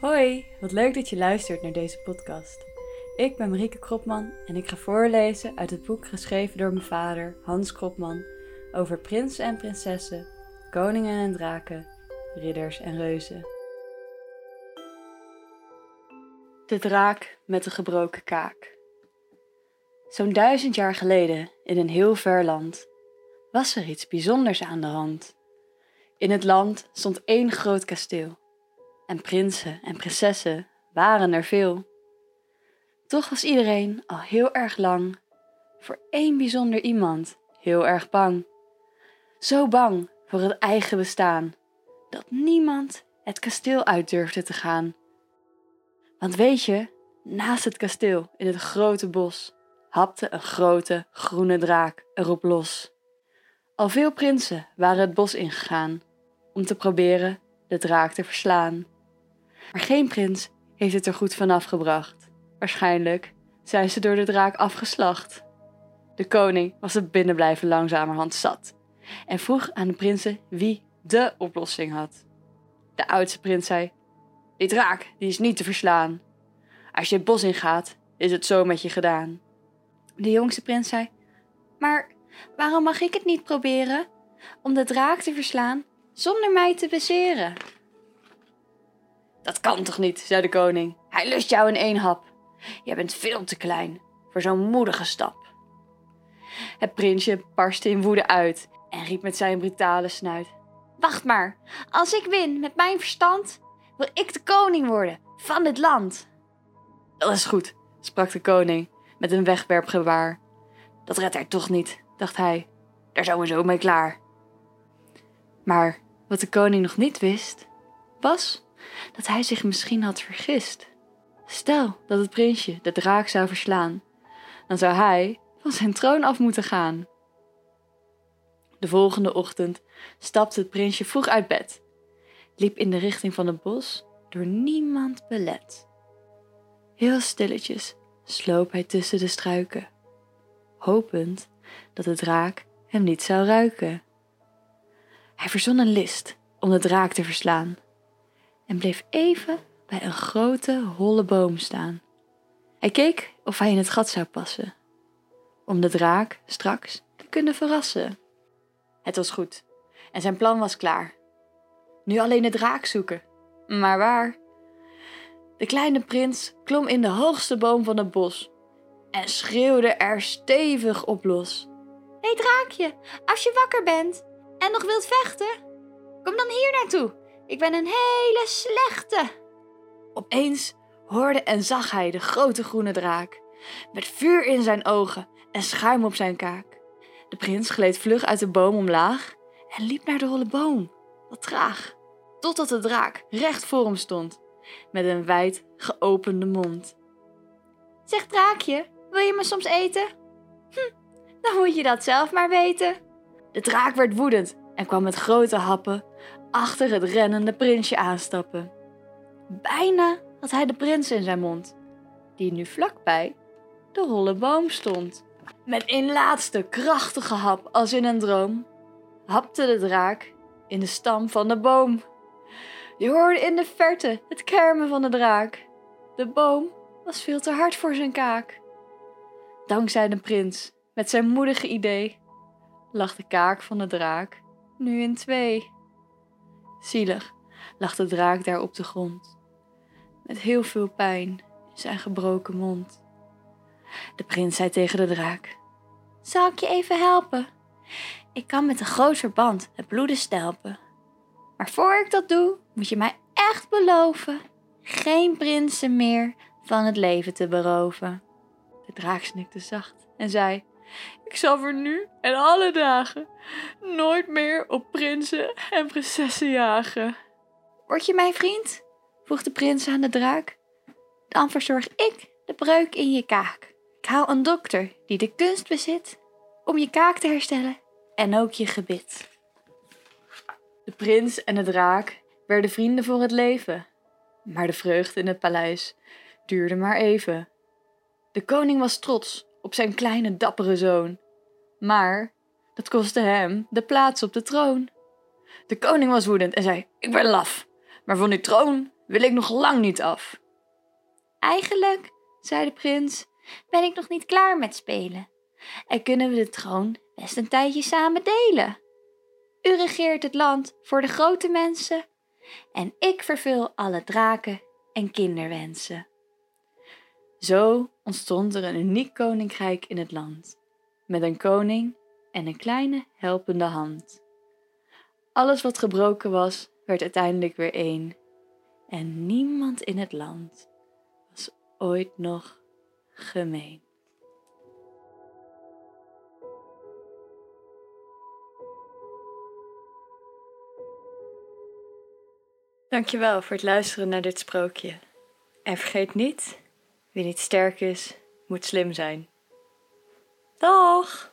Hoi, wat leuk dat je luistert naar deze podcast. Ik ben Marieke Kropman en ik ga voorlezen uit het boek geschreven door mijn vader, Hans Kropman, over prinsen en prinsessen, koningen en draken, ridders en reuzen. De draak met de gebroken kaak. Zo'n duizend jaar geleden, in een heel ver land, was er iets bijzonders aan de hand. In het land stond één groot kasteel en prinsen en prinsessen waren er veel. Toch was iedereen al heel erg lang voor één bijzonder iemand heel erg bang. Zo bang voor het eigen bestaan dat niemand het kasteel uit durfde te gaan. Want weet je, naast het kasteel in het grote bos hapte een grote groene draak erop los. Al veel prinsen waren het bos ingegaan om te proberen de draak te verslaan. Maar geen prins heeft het er goed vanaf gebracht. Waarschijnlijk zijn ze door de draak afgeslacht. De koning was er binnen blijven langzamerhand zat en vroeg aan de prinsen wie de oplossing had. De oudste prins zei: Die draak die is niet te verslaan. Als je het bos ingaat, is het zo met je gedaan. De jongste prins zei: Maar waarom mag ik het niet proberen om de draak te verslaan zonder mij te bezeren? Dat kan toch niet, zei de koning. Hij lust jou in één hap. Jij bent veel te klein voor zo'n moedige stap. Het prinsje barstte in woede uit en riep met zijn brutale snuit: Wacht maar, als ik win met mijn verstand, wil ik de koning worden van dit land. Dat is goed, sprak de koning met een wegwerpgebaar. Dat redt hij toch niet, dacht hij. Daar zijn we zo mee klaar. Maar wat de koning nog niet wist, was dat hij zich misschien had vergist. Stel dat het prinsje de draak zou verslaan, dan zou hij van zijn troon af moeten gaan. De volgende ochtend stapte het prinsje vroeg uit bed, liep in de richting van het bos, door niemand belet. Heel stilletjes sloop hij tussen de struiken, hopend dat de draak hem niet zou ruiken. Hij verzon een list om de draak te verslaan en bleef even bij een grote holle boom staan. Hij keek of hij in het gat zou passen, om de draak straks te kunnen verrassen. Het was goed en zijn plan was klaar. Nu alleen de draak zoeken, maar waar? De kleine prins klom in de hoogste boom van het bos en schreeuwde er stevig op los. Hé hey, draakje, als je wakker bent en nog wilt vechten, kom dan hier naartoe. Ik ben een hele slechte. Opeens hoorde en zag hij de grote groene draak, met vuur in zijn ogen en schuim op zijn kaak. De prins gleed vlug uit de boom omlaag en liep naar de holle boom, wat traag, totdat de draak recht voor hem stond, met een wijd geopende mond. Zeg draakje, wil je me soms eten? Hm, dan moet je dat zelf maar weten. De draak werd woedend en kwam met grote happen achter het rennende prinsje aanstappen. Bijna had hij de prins in zijn mond, die nu vlakbij de holle boom stond. Met een laatste krachtige hap als in een droom, hapte de draak in de stam van de boom. Je hoorde in de verte het kermen van de draak. De boom was veel te hard voor zijn kaak. Dankzij de prins, met zijn moedige idee, lag de kaak van de draak nu in twee. Zielig lag de draak daar op de grond, met heel veel pijn in zijn gebroken mond. De prins zei tegen de draak: Zal ik je even helpen? Ik kan met een groot verband het bloeden stelpen. Maar voor ik dat doe, moet je mij echt beloven geen prinsen meer van het leven te beroven. De draak snikte zacht en zei: Ik zal voor nu en alle dagen nooit meer op prinsen en prinsessen jagen. Word je mijn vriend? vroeg de prins aan de draak. Dan verzorg ik de breuk in je kaak. Ik haal een dokter die de kunst bezit om je kaak te herstellen en ook je gebit. De prins en de draak werden vrienden voor het leven, maar de vreugde in het paleis duurde maar even. De koning was trots op zijn kleine dappere zoon, maar dat kostte hem de plaats op de troon. De koning was woedend en zei: Ik ben laf, maar van die troon wil ik nog lang niet af. Eigenlijk, zei de prins, ben ik nog niet klaar met spelen. En kunnen we de troon best een tijdje samen delen. U regeert het land voor de grote mensen en ik vervul alle draken en kinderwensen. Zo ontstond er een uniek koninkrijk in het land, met een koning en een kleine helpende hand. Alles wat gebroken was, werd uiteindelijk weer één. En niemand in het land was ooit nog gemeen. Dankjewel voor het luisteren naar dit sprookje. En vergeet niet, wie niet sterk is, moet slim zijn. Dag!